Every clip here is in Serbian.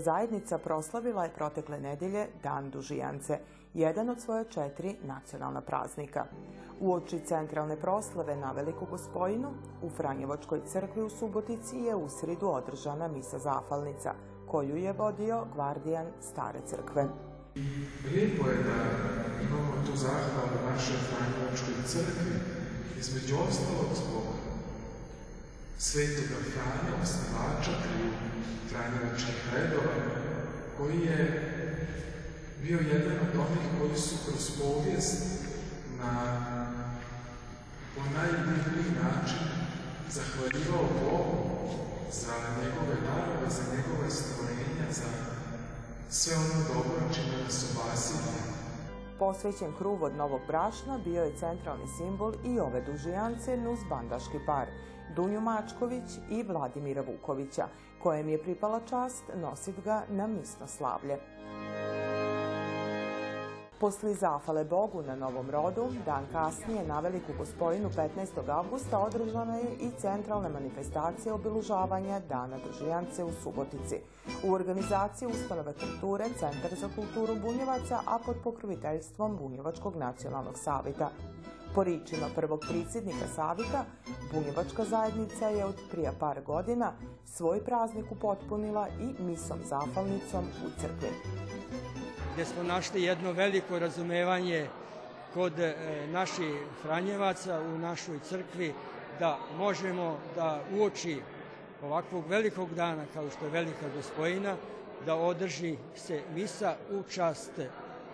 Zajednica proslavila je protekle nedelje Dan Dužijance, jedan od svoje četiri nacionalna praznika. U oči centralne proslave na Veliku Gospojinu u Franjevačkoj crkvi u Subotici je u sridu održana misa zafalnica, koju je vodio gvardijan Stare crkve. Lijepo je da imamo tu zahvalu našoj Franjevačkoj crkvi, između ostalog zbog svetoga Franja, osnivača triju Franjevačkih redova, koji je bio jedan od onih koji su kroz povijest na po najdivniji način zahvaljivao Bogu za njegove darove, za njegove stvorenja, za sve ono dobro čime nas obasili. Posvećen kruv od novog brašna bio je centralni simbol i ove dužijance nuz bandaški par, Dunju Mačković i Vladimira Vukovića, kojem je pripala čast nosit ga na misno slavlje. Posli zafale Bogu na Novom rodu, dan kasnije na Veliku Gospojinu 15. avgusta održana je i centralna manifestacija obilužavanja Dana Dužijance u Subotici. U organizaciji Ustanove kulture Centar za kulturu Bunjevaca, a pod pokroviteljstvom Bunjevačkog nacionalnog savita. Po ričima prvog predsjednika Savita, Bunjevačka zajednica je od prija par godina svoj praznik upotpunila i misom zafalnicom u crkvi gdje smo našli jedno veliko razumevanje kod e, naših Franjevaca u našoj crkvi da možemo da uoči ovakvog velikog dana kao što je Velika Gospojina da održi se misa u čast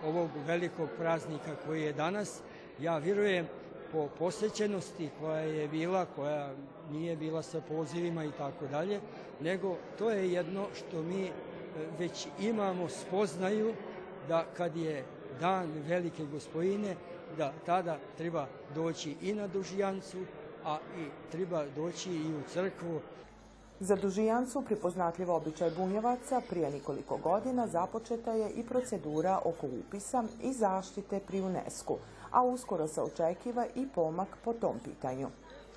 ovog velikog praznika koji je danas. Ja vjerujem po posvećenosti koja je bila, koja nije bila sa pozivima i tako dalje, nego to je jedno što mi e, već imamo spoznaju da kad je dan velike gospojine, da tada treba doći i na Dužijancu, a i treba doći i u crkvu. Za Dužijancu, pripoznatljiv običaj bunjevaca, prije nekoliko godina započeta je i procedura oko upisa i zaštite pri UNESCO, a uskoro se očekiva i pomak po tom pitanju.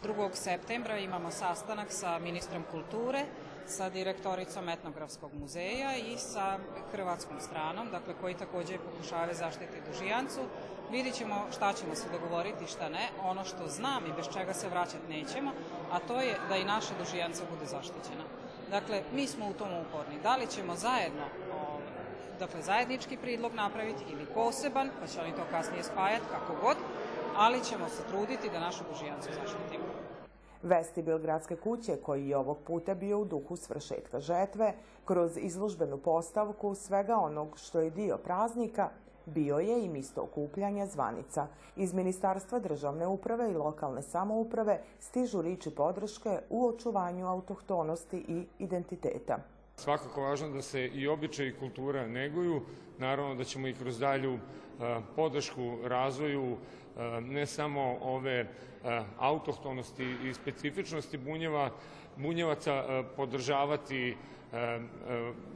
2. septembra imamo sastanak sa ministrom kulture, sa direktoricom etnografskog muzeja i sa hrvatskom stranom, dakle koji takođe pokušavaju zaštiti dužijancu. Vidit ćemo šta ćemo se dogovoriti, šta ne. Ono što znam i bez čega se vraćati nećemo, a to je da i naša dužijanca bude zaštićena. Dakle, mi smo u tom uporni. Da li ćemo zajedno dakle, zajednički pridlog napraviti ili poseban, pa će oni to kasnije spajati, kako god, ali ćemo se truditi da našu dužijancu zaštitimo. Vestibil gradske kuće, koji je ovog puta bio u duhu svršetka žetve, kroz izlužbenu postavku svega onog što je dio praznika, bio je i misto okupljanja zvanica. Iz Ministarstva državne uprave i lokalne samouprave stižu riči podrške u očuvanju autohtonosti i identiteta. Svakako važno da se i običaj i kultura neguju. Naravno da ćemo i kroz dalju podršku razvoju ne samo ove autohtonosti i specifičnosti bunjeva, bunjevaca podržavati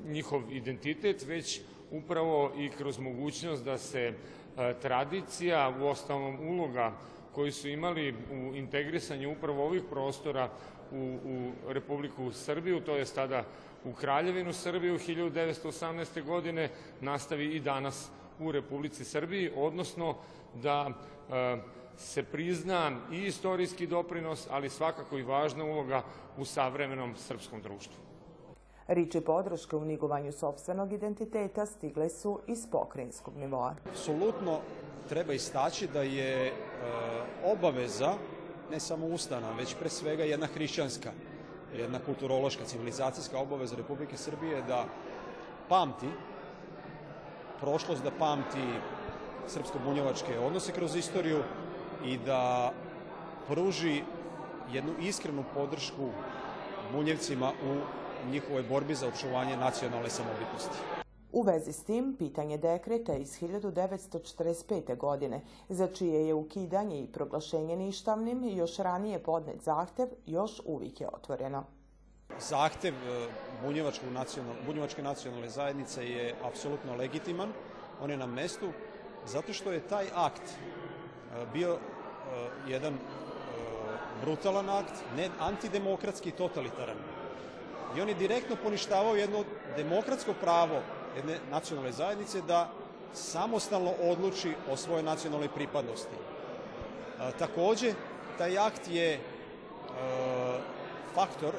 njihov identitet, već upravo i kroz mogućnost da se tradicija, u ostalom uloga koji su imali u integrisanju upravo ovih prostora u, u Republiku Srbiju, to je tada u Kraljevinu Srbiju 1918. godine, nastavi i danas u Republici Srbiji, odnosno da se prizna i istorijski doprinos, ali svakako i važna uloga u savremenom srpskom društvu. Riči podrške u nigovanju sobstvenog identiteta stigle su iz pokrinjskog nivoa. Apsolutno treba istaći da je e, obaveza ne samo ustana, već pre svega jedna hrišćanska, jedna kulturološka, civilizacijska obaveza Republike Srbije da pamti prošlost, da pamti srpsko-bunjevačke odnose kroz istoriju i da pruži jednu iskrenu podršku bunjevcima u njihovoj borbi za očuvanje nacionalne samobitnosti. U vezi s tim, pitanje dekreta iz 1945. godine, za čije je ukidanje i proglašenje ništavnim još ranije podnet zahtev, još uvijek je otvoreno. Zahtev nacional, bunjevačke nacionalne zajednice je apsolutno legitiman, on je na mestu, zato što je taj akt bio jedan brutalan akt, ne antidemokratski, totalitaran. i oni direktno poništavaju jedno demokratsko pravo jedne nacionalne zajednice da samostalno odluči o svojoj nacionalnoj pripadnosti. A, takođe, taj akt je e, faktor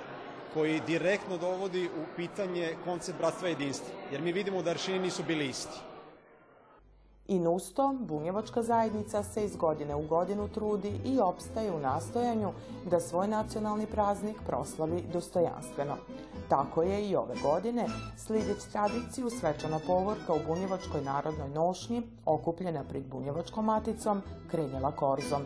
koji direktno dovodi u pitanje koncept bratstva i jedinstva, jer mi vidimo da aršini nisu bili isti. I nusto, bunjevačka zajednica se iz godine u godinu trudi i opstaje u nastojanju da svoj nacionalni praznik proslavi dostojanstveno. Tako je i ove godine, slideći tradiciju svečana povorka u Bunjevačkoj narodnoj nošnji, okupljena pred Bunjevačkom maticom, krenjela korzom.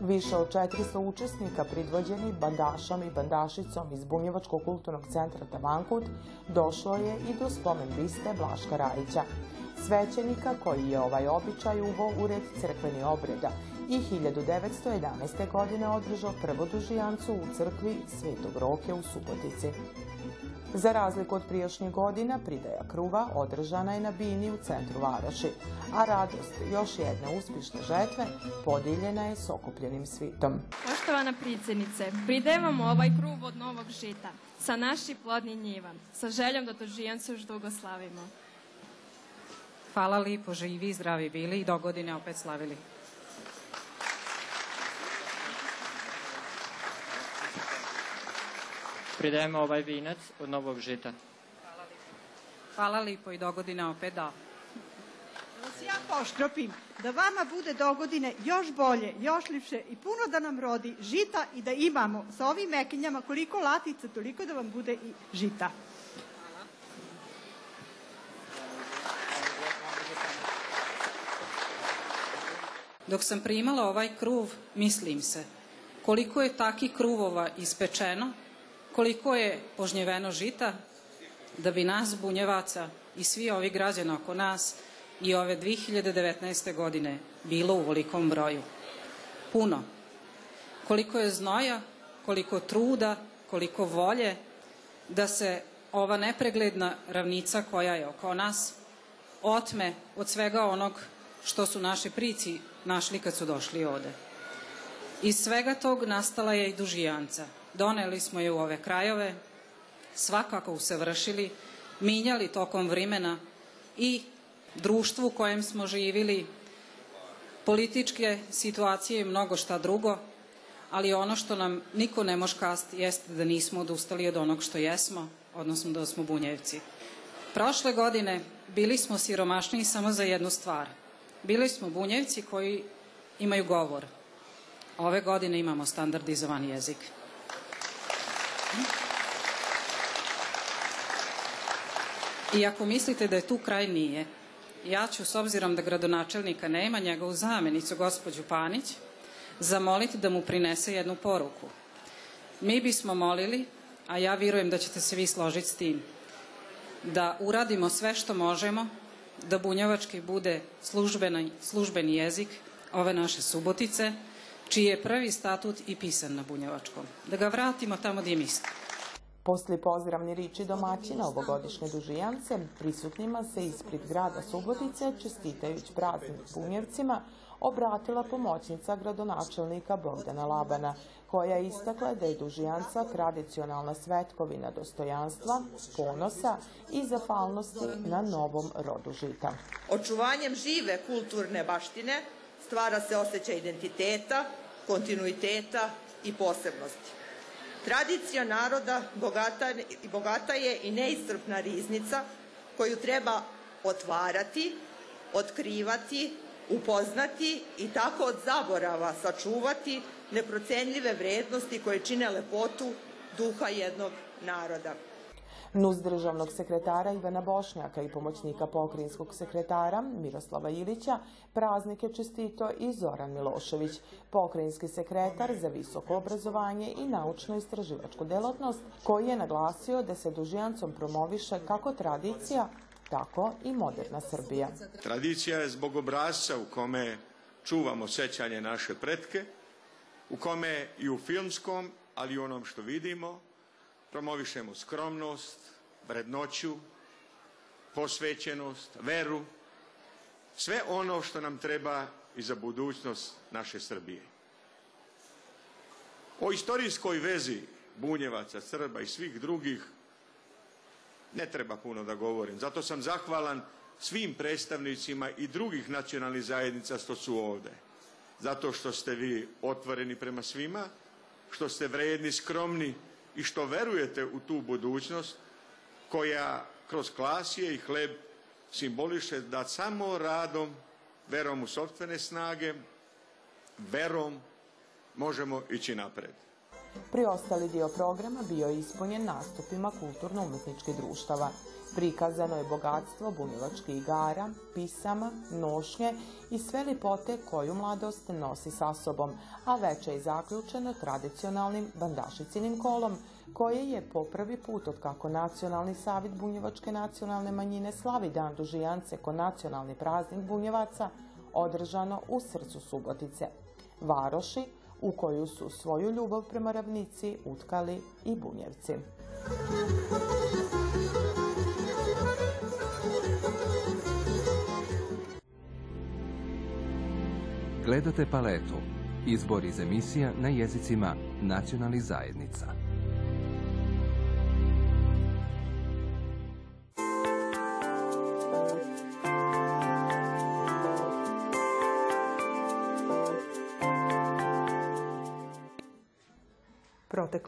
Više od 400 učesnika pridvođeni bandašom i bandašicom iz Bunjevačkog kulturnog centra Tavankut došlo je i do spomen biste Blaška Rajića, svećenika koji je ovaj običaj uvo u red crkveni obreda i 1911. godine održao prvo dužijancu u crkvi Svetog Roke u Subotici. Za razliku od prijašnjih godina, pridaja kruva održana je na Bini u centru Varoši, a radost još jedne uspješne žetve podijeljena je s okupljenim svitom. Poštovana predsjednice, pridevamo ovaj kruv od novog žita sa naši plodni njiva, sa željom da tužijancu još dugo slavimo. Hvala lipo, živi i zdravi bili i do godine opet slavili. Pridajemo ovaj vinac od novog žita. Hvala lipo i do godine opet da. Da vas ja poštropim, da vama bude dogodine još bolje, još lipše i puno da nam rodi žita i da imamo sa ovim mekinjama koliko latica, toliko da vam bude i žita. Dok sam primala ovaj kruv, mislim se, koliko je taki kruvova ispečeno, koliko je požnjeveno žita, da bi nas, bunjevaca i svi ovi građani oko nas i ove 2019. godine bilo u velikom broju. Puno. Koliko je znoja, koliko truda, koliko volje da se ova nepregledna ravnica koja je oko nas otme od svega onog što su naši prici našli kad su došli ovde. Iz svega tog nastala je i dužijanca. Doneli smo je u ove krajove, svakako usavršili, minjali tokom vremena i društvu u kojem smo živili, političke situacije i mnogo šta drugo, ali ono što nam niko ne može kasti jeste da nismo odustali od onog što jesmo, odnosno da smo bunjevci. Prošle godine bili smo siromašniji samo za jednu stvar – Bili smo bunjevci koji imaju govor. Ove godine imamo standardizovan jezik. I ako mislite da je tu kraj nije, ja ću, s obzirom da gradonačelnika nema, njegovu zamenicu, gospođu Panić, zamoliti da mu prinese jednu poruku. Mi bismo molili, a ja vjerujem da ćete se vi složiti s tim, da uradimo sve što možemo da bunjevački bude službeni, službeni jezik ove naše Subotice, čiji je prvi statut i pisan na bunjevačkom. Da ga vratimo tamo gdje misli. Posle pozdravni riči domaćina ovogodišnje dužijance, prisutnima se ispred grada Subotice, čestitajući praznik Bunjevcima, obratila pomoćnica gradonačelnika Bogdana Labana, koja je istakla da je dužijanca tradicionalna svetkovina dostojanstva, ponosa i zafalnosti na novom rodu žita. Očuvanjem žive kulturne baštine stvara se osjećaj identiteta, kontinuiteta i posebnosti. Tradicija naroda bogata, bogata je i neiscrpna riznica koju treba otvarati, otkrivati, upoznati i tako od zaborava sačuvati neprocenljive vrednosti koje čine lepotu duha jednog naroda. Nuz državnog sekretara Ivana Bošnjaka i pomoćnika pokrinjskog sekretara Miroslava Ilića praznik je čestito i Zoran Milošević, pokrinjski sekretar za visoko obrazovanje i naučno-istraživačku delatnost, koji je naglasio da se dužijancom promoviše kako tradicija, tako i moderna Srbija. Tradicija je zbog obrazca u kome čuvamo sećanje naše pretke, u kome i u filmskom, ali i u onom što vidimo, promovišemo skromnost, vrednoću, posvećenost, veru, sve ono što nam treba i za budućnost naše Srbije. O istorijskoj vezi Bunjevaca, Srba i svih drugih ne treba puno da govorim. Zato sam zahvalan svim predstavnicima i drugih nacionalnih zajednica što su ovde. Zato što ste vi otvoreni prema svima, što ste vredni, skromni i što verujete u tu budućnost koja kroz klasije i hleb simboliše da samo radom, verom u sobstvene snage, verom možemo ići napred. Priostali dio programa bio je ispunjen nastupima kulturno-umetničkih društava. Prikazano je bogatstvo bunjevačkih igara, pisama, nošnje i sve lipote koju mladost nosi sa sobom, a veče je zaključeno tradicionalnim bandašicinim kolom, koje je po prvi put od kako Nacionalni savjet bunjevačke nacionalne manjine slavi dan dužijance ko nacionalni praznik bunjevaca, održano u srcu Subotice. Varoši, u koju su svoju ljubav prema ravnici utkali i bunjevci. Gledate paletu. Izbor iz emisija na jezicima nacionalnih zajednica.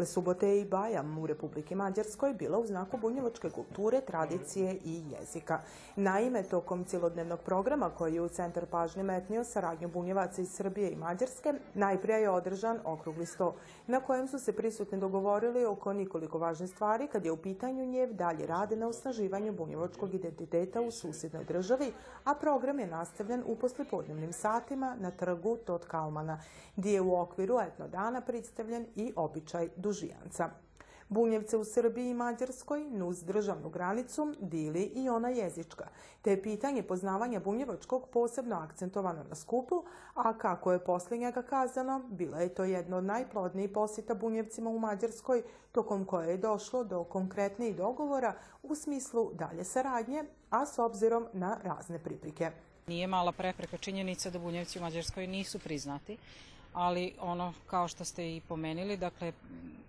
Protekle subote i Bajam u Republike Mađarskoj bila u znaku bunjevačke kulture, tradicije i jezika. Naime, tokom cilodnevnog programa koji je u centar pažnje metnio saradnju bunjevaca iz Srbije i Mađarske, najprije je održan okrugli sto, na kojem su se prisutni dogovorili oko nikoliko važne stvari kad je u pitanju njev dalje rade na osnaživanju bunjevačkog identiteta u susjednoj državi, a program je nastavljen u poslipodnevnim satima na trgu Tot Kalmana, gdje je u okviru etno dana predstavljen i običaj običaj dužijanca. Bunjevce u Srbiji i Mađarskoj, nuz državnu granicu, dili i ona jezička, te je pitanje poznavanja bunjevačkog posebno akcentovano na skupu, a kako je posle njega kazano, bila je to jedno od najplodnijih posjeta bunjevcima u Mađarskoj, tokom koje je došlo do konkretnijih dogovora u smislu dalje saradnje, a s obzirom na razne priprike. Nije mala prepreka činjenica da bunjevci u Mađarskoj nisu priznati ali ono kao što ste i pomenili, dakle,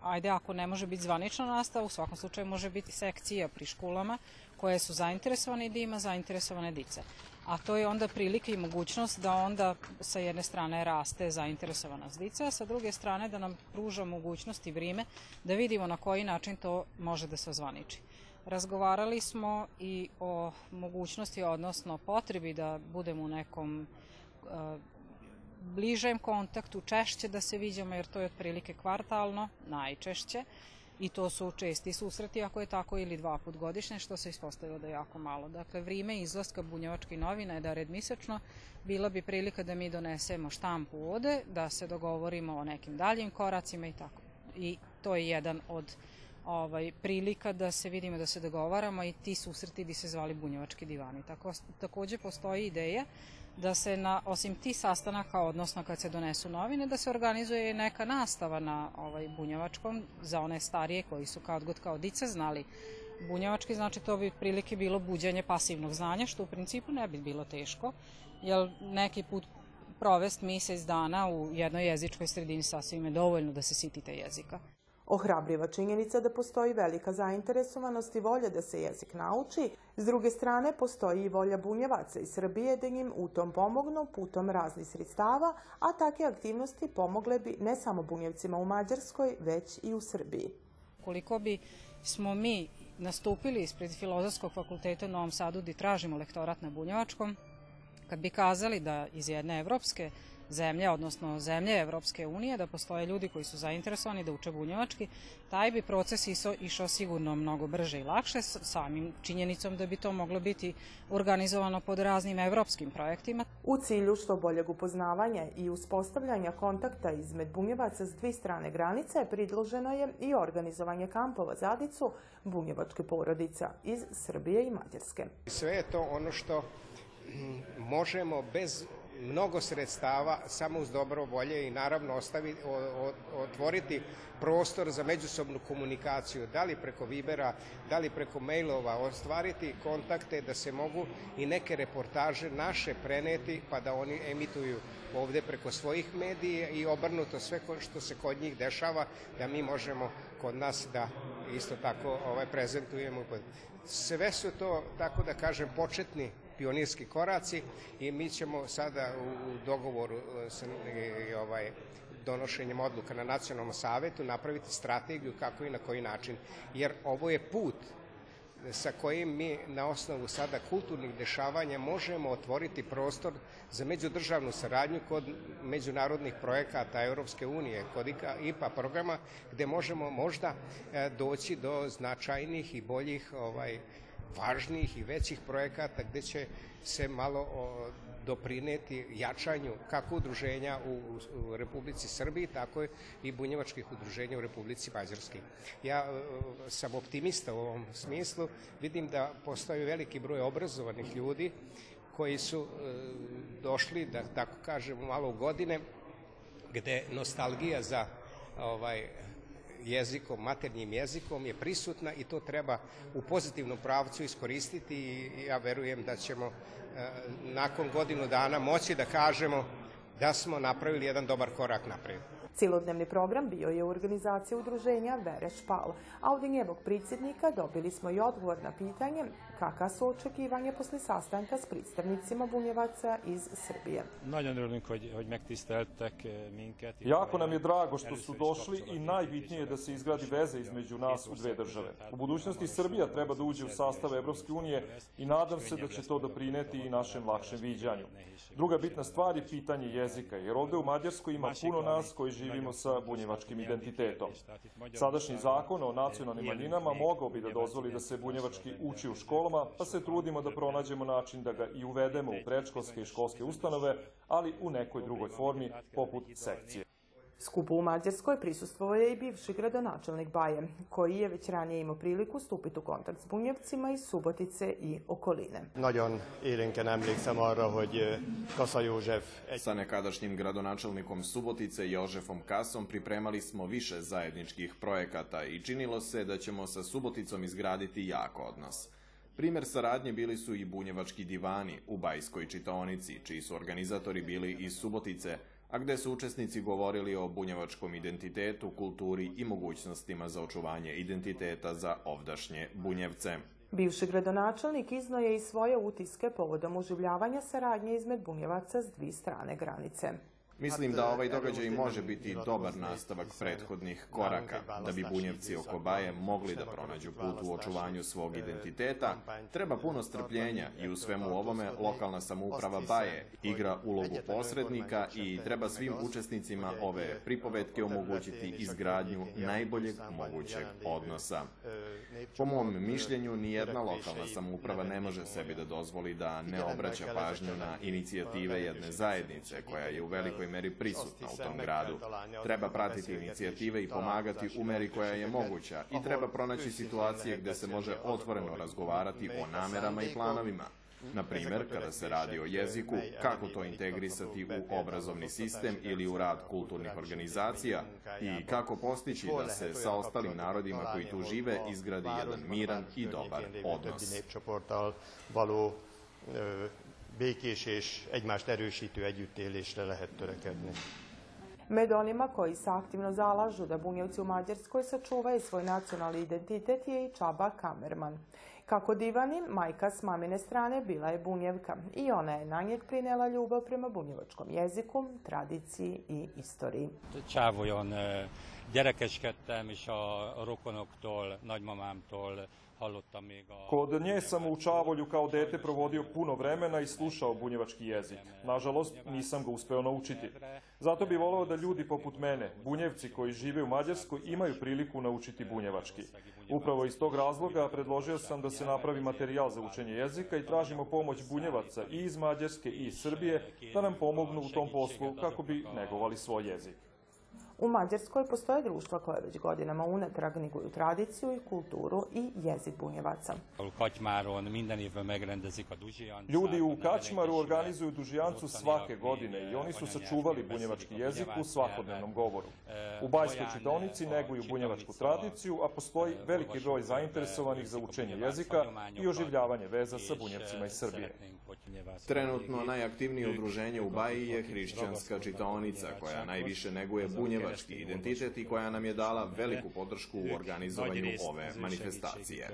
ajde ako ne može biti zvanična nastava, u svakom slučaju može biti sekcija pri školama koje su zainteresovane da ima zainteresovane dice. A to je onda prilika i mogućnost da onda sa jedne strane raste zainteresovanost dice, a sa druge strane da nam pruža mogućnost i vrime da vidimo na koji način to može da se ozvaniči. Razgovarali smo i o mogućnosti, odnosno potrebi da budemo u nekom bližem kontaktu, češće da se viđamo, jer to je otprilike kvartalno, najčešće, i to su česti susreti, ako je tako, ili dva put godišnje, što se ispostavilo da je jako malo. Dakle, vrime izlaska bunjevačkih novina je da red mesečno, bila bi prilika da mi donesemo štampu ode, da se dogovorimo o nekim daljim koracima i tako. I to je jedan od ovaj, prilika da se vidimo, da se dogovaramo i ti susreti bi se zvali bunjevački divani. Tako, takođe postoji ideja da se na, osim ti sastanaka, odnosno kad se donesu novine, da se organizuje neka nastava na ovaj bunjevačkom za one starije koji su kao odgod kao dice znali bunjevački, znači to bi prilike bilo buđenje pasivnog znanja, što u principu ne bi bilo teško, jer neki put provest mesec dana u jednoj jezičkoj sredini sasvim je dovoljno da se sitite jezika. Ohrabriva činjenica da postoji velika zainteresovanost i volja da se jezik nauči, s druge strane postoji i volja bunjevaca iz Srbije da njim u tom pomognu putom raznih sredstava, a take aktivnosti pomogle bi ne samo bunjevcima u Mađarskoj, već i u Srbiji. Koliko bi smo mi nastupili ispred Filozofskog fakulteta u Novom Sadu gde tražimo lektorat na bunjevačkom, kad bi kazali da iz jedne evropske zemlje, odnosno zemlje Evropske unije, da postoje ljudi koji su zainteresovani da uče bunjevački, taj bi proces iso, išao sigurno mnogo brže i lakše, samim činjenicom da bi to moglo biti organizovano pod raznim evropskim projektima. U cilju što boljeg upoznavanja i uspostavljanja kontakta izmed bunjevaca s dvi strane granice, pridloženo je i organizovanje kampova za dicu bunjevačke porodica iz Srbije i Mađarske. Sve je to ono što možemo bez mnogo sredstava samo uz dobro volje i naravno ostavi, otvoriti prostor za međusobnu komunikaciju, da li preko Vibera, da li preko mailova, ostvariti kontakte da se mogu i neke reportaže naše preneti pa da oni emituju ovde preko svojih medija i obrnuto sve što se kod njih dešava da mi možemo kod nas da isto tako ovaj, prezentujemo. Sve su to, tako da kažem, početni pionirski koraci i mi ćemo sada u dogovoru sa ovaj, donošenjem odluka na nacionalnom savetu napraviti strategiju kako i na koji način. Jer ovo je put sa kojim mi na osnovu sada kulturnih dešavanja možemo otvoriti prostor za međudržavnu saradnju kod međunarodnih projekata Europske unije, kod IPA programa, gde možemo možda e, doći do značajnih i boljih, ovaj, važnijih i većih projekata gde će se malo doprineti jačanju kako udruženja u, Republici Srbiji, tako i bunjevačkih udruženja u Republici Mađarskoj. Ja sam optimista u ovom smislu, vidim da postoji veliki broj obrazovanih ljudi koji su e, došli, da tako kažemo, malo godine, gde nostalgija za ovaj jezikom, maternjim jezikom je prisutna i to treba u pozitivnom pravcu iskoristiti i ja verujem da ćemo e, nakon godinu dana moći da kažemo da smo napravili jedan dobar korak napred. Cilodnevni program bio je u organizaciji udruženja Vere Špal, a od njegovog predsjednika dobili smo i odgovor na pitanje kakva su očekivanja posle sastanka s predstavnicima bunjevaca iz Srbije. Eh, jako nam je drago što su došli i najbitnije je da se izgradi veze između nas u dve države. U budućnosti Srbija treba da uđe u sastav Evropske unije i nadam se da će to doprineti i našem lakšem viđanju. Druga bitna stvar je pitanje jezika, jer ovde u Mađarskoj ima puno nas koji živimo sa bunjevačkim identitetom. Sadašnji zakon o nacionalnim manjinama mogao bi da dozvoli da se bunjevački uči u školama, pa se trudimo da pronađemo način da ga i uvedemo u predškolske i školske ustanove, ali u nekoj drugoj formi, poput sekcije. Skupu u Mađarskoj prisustvovao je i bivši gradonačelnik Baje, koji je već ranije imao priliku stupiti u kontakt s bunjevcima iz Subotice i okoline. Nagyon élénken emlékszem arra, hogy eh, Kasa József... Sa nekadašnjim gradonačelnikom Subotice Jožefom Kasom pripremali smo više zajedničkih projekata i činilo se da ćemo sa Suboticom izgraditi jak odnos. Primer saradnje bili su i bunjevački divani u Bajskoj čitaonici, čiji su organizatori bili iz Subotice, a gde su učesnici govorili o bunjevačkom identitetu, kulturi i mogućnostima za očuvanje identiteta za ovdašnje bunjevce. Bivši gradonačelnik izno je i svoje utiske povodom uživljavanja saradnje izmed bunjevaca s dvi strane granice. Mislim da ovaj događaj može biti dobar nastavak prethodnih koraka, da bi bunjevci oko Baje mogli da pronađu put u očuvanju svog identiteta. Treba puno strpljenja i u svemu ovome lokalna samouprava Baje igra ulogu posrednika i treba svim učesnicima ove pripovetke omogućiti izgradnju najboljeg mogućeg odnosa. Po mom mišljenju, nijedna lokalna samouprava ne može sebi da dozvoli da ne obraća pažnju na inicijative jedne zajednice koja je u velikoj meri prisutna u tom gradu. Treba pratiti inicijative i pomagati u meri koja je moguća i treba pronaći situacije gde se može otvoreno razgovarati o namerama i planovima. Na primer, kada se radi o jeziku, kako to integrisati u obrazovni sistem ili u rad kulturnih organizacija i kako postići da se sa ostalim narodima koji tu žive izgradi jedan miran i dobar odnos. Békés és egymást erősítő együttélésre lehet törekedni. Med onima koji se aktivno zalažu da bunjevci u Mađarskoj sačuvaju svoj nacionalni identitet je i Čaba Kamerman. Kako divani, majka s mamine strane bila je bunjevka i ona je na njeg prinela ljubav prema bunjevačkom jeziku, tradiciji i istoriji. Csávolyon gyerekeskedtem, és a rokonoktól, nagymamámtól, Kod nje sam u Čavolju kao dete provodio puno vremena i slušao bunjevački jezik. Nažalost, nisam ga uspeo naučiti. Zato bi voleo da ljudi poput mene, bunjevci koji žive u Mađarskoj, imaju priliku naučiti bunjevački. Upravo iz tog razloga predložio sam da se napravi materijal za učenje jezika i tražimo pomoć bunjevaca i iz Mađarske i iz Srbije da nam pomognu u tom poslu kako bi negovali svoj jezik. U Mađarskoj postoje društva koje već godinama unatrag neguju tradiciju i kulturu i jezik bunjevaca. Ljudi u Kačmaru organizuju dužijancu svake godine i oni su sačuvali bunjevački jezik u svakodnevnom govoru. U Bajskoj čitonici neguju bunjevačku tradiciju, a postoji veliki broj zainteresovanih za učenje jezika i oživljavanje veza sa bunjevcima iz Srbije. Trenutno najaktivnije udruženje u Baji je hrišćanska čitaonica, koja najviše neguje bunjevački identitet i koja nam je dala veliku podršku u organizovanju ove manifestacije.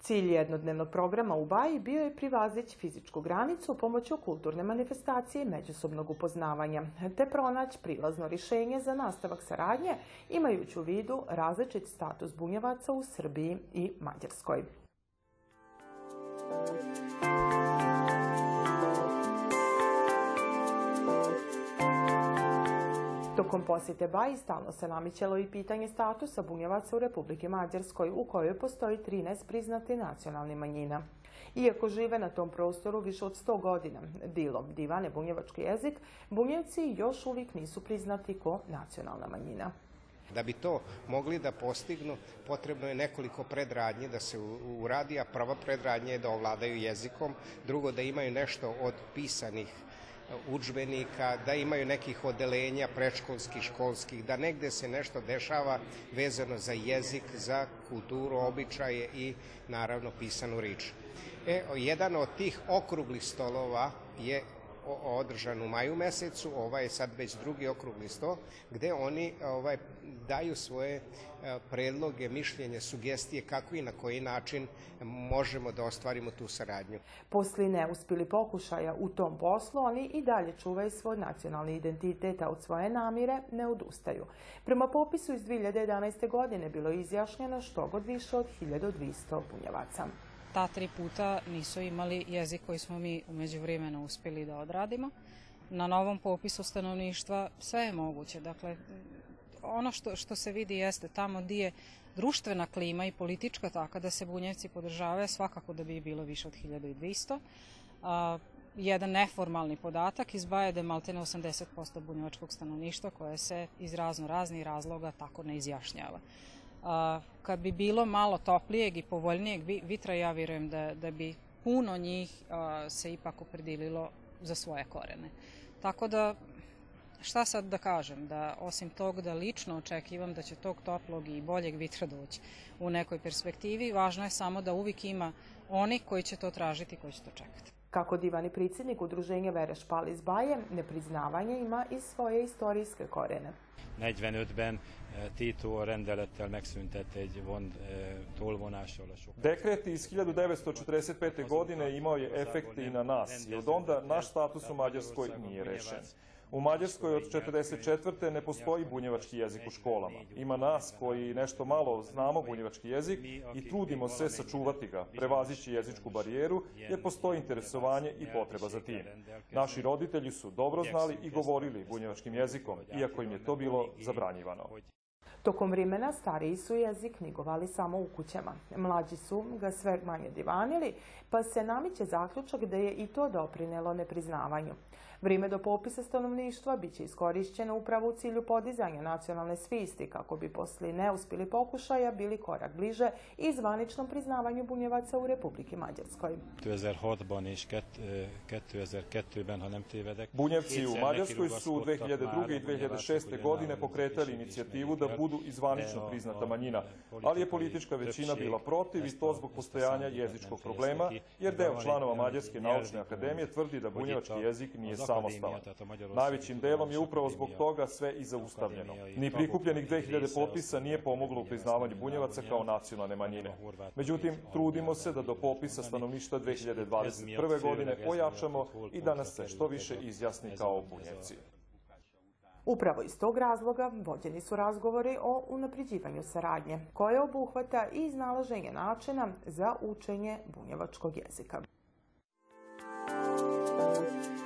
Cilj jednodnevnog programa u Baji bio je privazići fizičku granicu pomoću kulturne manifestacije i međusobnog upoznavanja, te pronaći prilazno rješenje za nastavak saradnje, imajući u vidu različit status bunjevaca u Srbiji i Mađarskoj. Tokom posjete Baji stalno se namićelo i pitanje statusa bunjevaca u Republike Mađarskoj, u kojoj postoji 13 priznati nacionalnih manjina. Iako žive na tom prostoru više od 100 godina, dilom divane bunjevački jezik, bunjevci još uvijek nisu priznati ko nacionalna manjina. Da bi to mogli da postignu, potrebno je nekoliko predradnji da se uradi, a prva predradnja je da ovladaju jezikom, drugo da imaju nešto od pisanih učbenika, da imaju nekih odelenja predškolskih, školskih, da negde se nešto dešava vezano za jezik, za kulturu, običaje i naravno pisanu rič. E, jedan od tih okruglih stolova je održan u maju mesecu, ovaj je sad već drugi okrugli sto, gde oni ovaj, daju svoje e, predloge, mišljenje, sugestije kako i na koji način možemo da ostvarimo tu saradnju. Posli neuspili pokušaja u tom poslu, oni i dalje čuvaju svoj nacionalni identitet, a od svoje namire ne odustaju. Prema popisu iz 2011. godine bilo je izjašnjeno što god više od 1200 bunjevaca ta tri puta nisu imali jezik koji smo mi umeđu vremena uspjeli da odradimo. Na novom popisu stanovništva sve je moguće. Dakle, ono što, što se vidi jeste tamo gdje je društvena klima i politička taka da se bunjevci podržavaju, svakako da bi bilo više od 1200. A, jedan neformalni podatak izbaje da je maltene 80% bunjevačkog stanovništva koje se iz razno raznih razloga tako ne izjašnjava kad bi bilo malo toplijeg i povoljnijeg vitra, ja vjerujem da, da bi puno njih se ipak opredililo za svoje korene. Tako da, šta sad da kažem, da osim tog da lično očekivam da će tog toplog i boljeg vitra doći u nekoj perspektivi, važno je samo da uvijek ima oni koji će to tražiti, koji će to čekati. Kako divani predsjednik udruženja Vereš Palis Baje, nepriznavanje ima i svoje istorijske korene. 45-ben Tito rendelettel megszüntett egy von, tolvonással a sok. Dekret iz 1945. godine imao je efekte i na nas i od onda naš status u Mađarskoj nije rešen. U Mađarskoj od 44. ne postoji bunjevački jezik u školama. Ima nas koji nešto malo znamo bunjevački jezik i trudimo se sačuvati ga, prevazići jezičku barijeru, jer postoji interesovanje i potreba za tim. Naši roditelji su dobro znali i govorili bunjevačkim jezikom, iako im je to bilo zabranjivano. Tokom vremena stariji su jezik knjigovali samo u kućama. Mlađi su ga sve manje divanili, pa se namiće zaključak da je i to doprinelo nepriznavanju. Vrijeme do popisa stanovništva bit će iskorišćeno upravo u cilju podizanja nacionalne svisti kako bi posli neuspjeli pokušaja bili korak bliže i zvaničnom priznavanju bunjevaca u Republiki Mađarskoj. 2006-ban és 2002-ben, ha nem tévedek. Bunjevci u Mađarskoj su 2002. i 2006. godine pokretali inicijativu da budu i zvanično priznata manjina, ali je politička većina bila protiv i to zbog postojanja jezičkog problema, jer deo članova Mađarske naučne akademije tvrdi da bunjevački jezik nije samostalan. Najvećim delom je upravo zbog toga sve i zaustavljeno. Ni prikupljenih 2000 potpisa nije pomoglo u priznavanju bunjevaca kao nacionalne manjine. Međutim, trudimo se da do popisa stanovništva 2021. godine ojačamo i da nas se što više izjasni kao bunjevci. Upravo iz tog razloga vođeni su razgovori o unapređivanju saradnje, koje obuhvata i iznalaženje načina za učenje bunjevačkog jezika. Thank you.